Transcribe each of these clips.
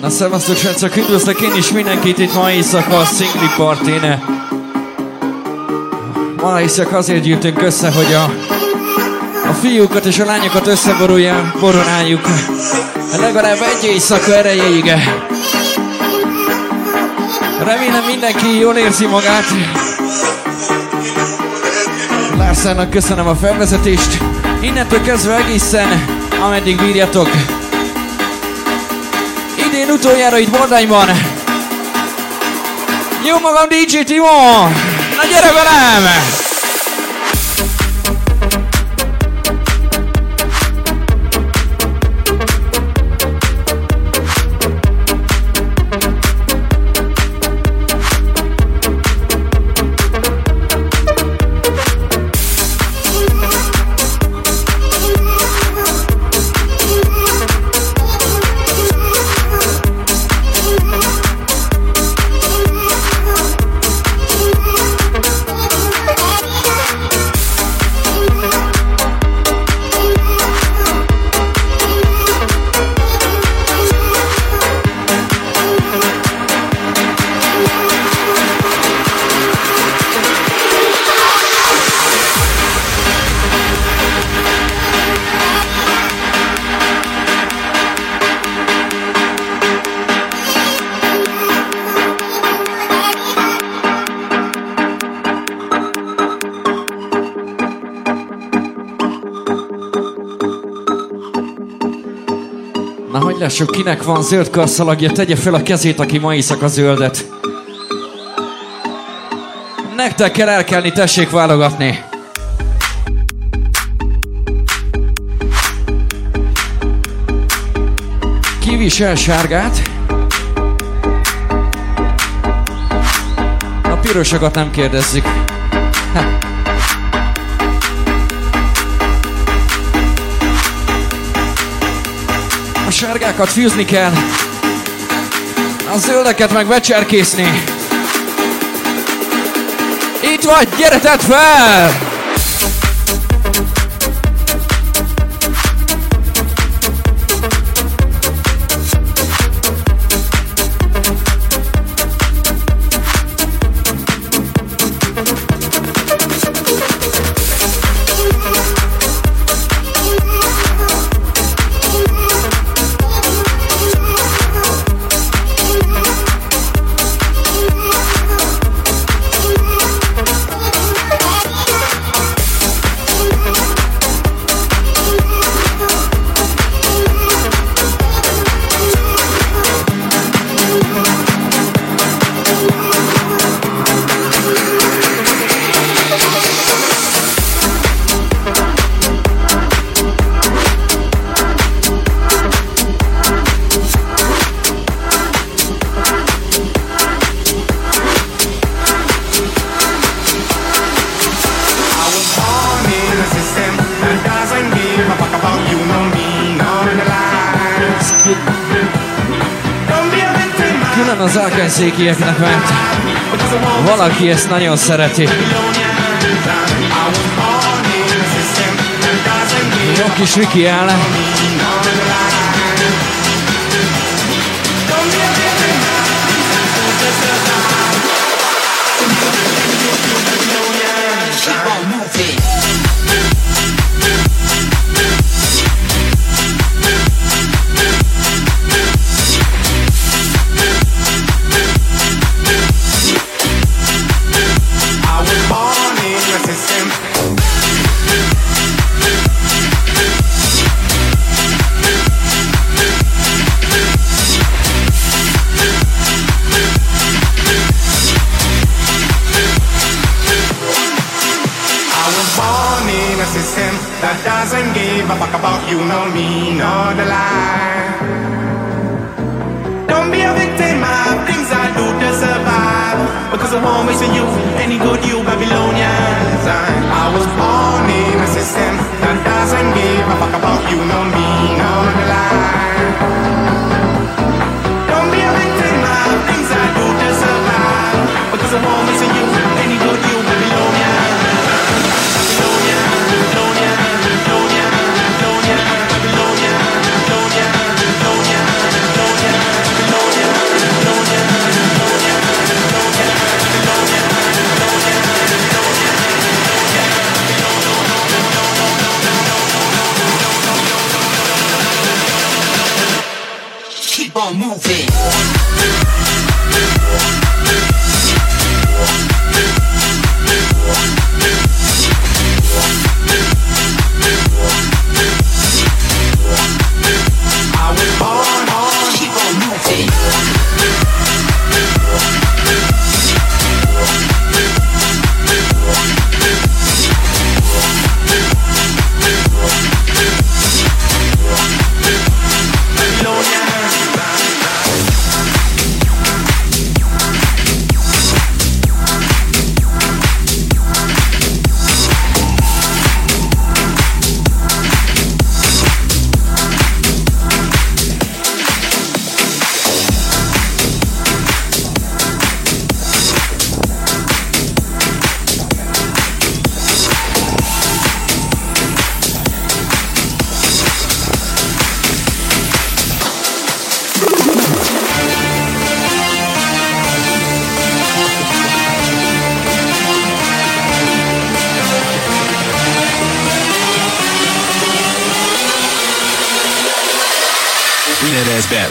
Na szevasztok, srácok, üdvözlök én is mindenkit itt ma éjszaka a Szingli Partin. Ma éjszaka azért gyűjtünk össze, hogy a, a fiúkat és a lányokat összeborulja, boronáljuk. Legalább egy éjszaka erejéig. Remélem mindenki jól érzi magát. Lárszának köszönöm a felvezetést. Innentől kezdve egészen, ameddig bírjatok. Idén utoljára itt Bordányban. Jó magam DJ Timo! Na gyere velem! Lássuk, kinek van zöld karszalagja, tegye fel a kezét, aki ma éjszaka zöldet. Nektek kell elkelni, tessék válogatni. Ki visel sárgát? A pirosokat nem kérdezzük. Ha. Sárgákat fűzni kell. A zöldeket meg becserkészni. Itt vagy, gyere fel! az árkányszékieknek, mert valaki ezt nagyon szereti. Jó kis Viki ellen. Fuck about you, nor me, nor the lie. Don't be a victim of things I do to survive. Because I won't waste you, any good you Babylonians. feet.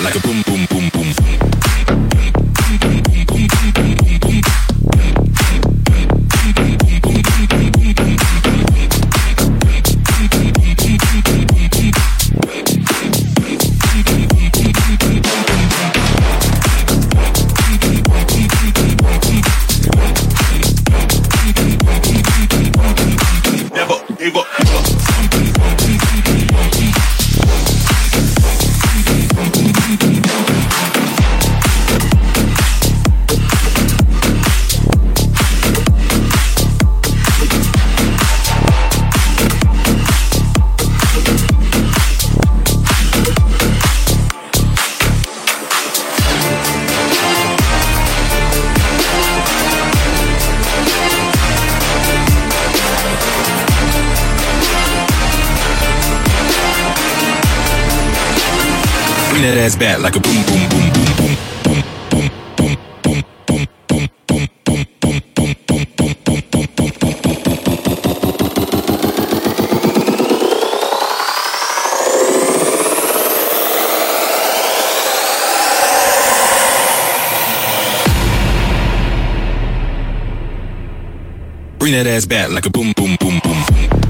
like a boom boom. that ass back like a boom, boom, boom, boom, boom. Bring that ass back like a boom, boom, boom, boom, boom.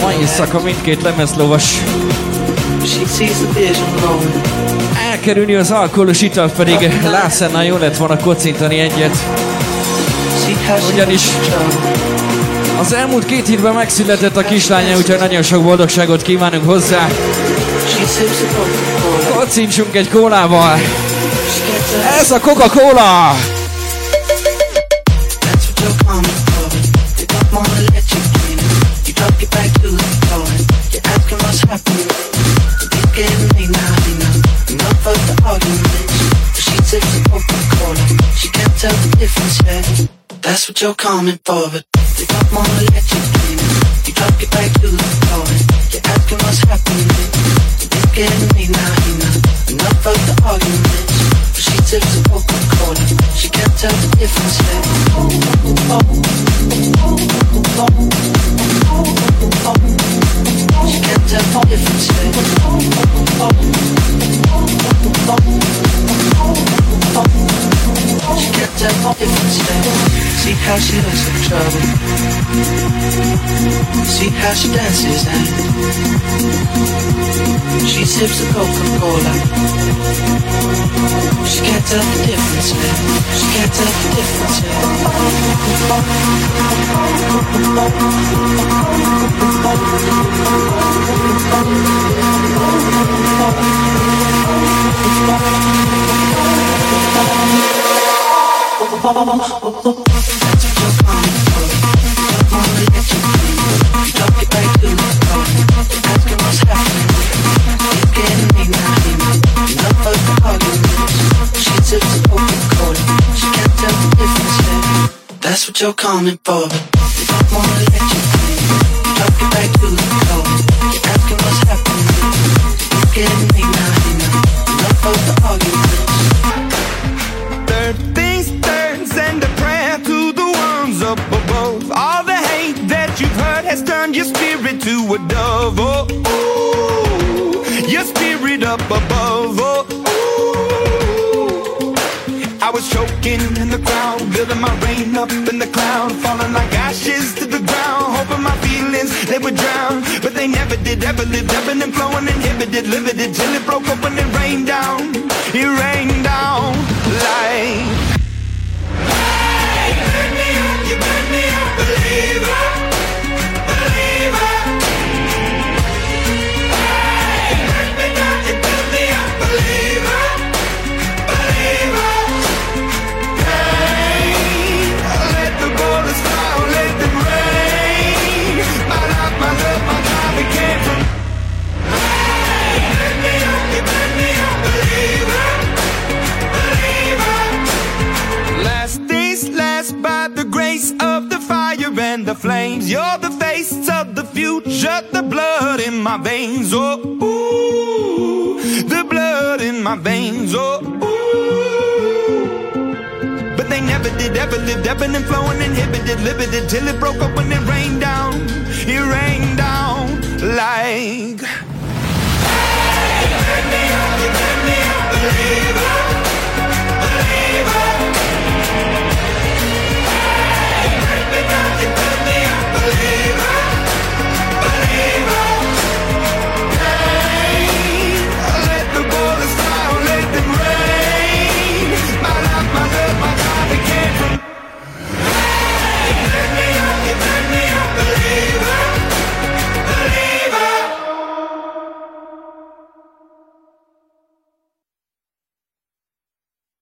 Mai éjszaka mindkét lemezlovas elkerülni az alkoholos italt pedig Lászennál jó lett volna kocintani egyet. Ugyanis-. Az elmúlt két hétben megszületett a kislánya, úgyhogy nagyon sok boldogságot kívánunk hozzá. Kocintsunk egy kólával. Ez a Coca-Cola! That's what you're coming for, but they don't wanna let you in. You drop it back to the floor. You're asking what's happening. It's getting late now, you know. Enough of the arguments. But she tips a difference yet. She can't tell the difference yet. She can't tell the difference yet. And getting late now, you know. Enough of the how She looks in trouble. See how she dances and she sips a Coca-Cola. She can't tell the difference yet. That's what you're coming for. Wanna turned your spirit to a dove. Oh, ooh, your spirit up above. Oh, ooh. I was choking in the crowd, building my rain up in the cloud, falling like ashes to the ground, hoping my feelings they would drown, but they never did. Ever lived, ebbing and flowing, inhibited, limited, till it broke open when in my veins. Oh, ooh, the blood in my veins. Oh, ooh. But they never did, ever lived, ebbing and flowing, inhibited, limited, till it broke up when it rained down. It rained down like. Hey, let me up, let me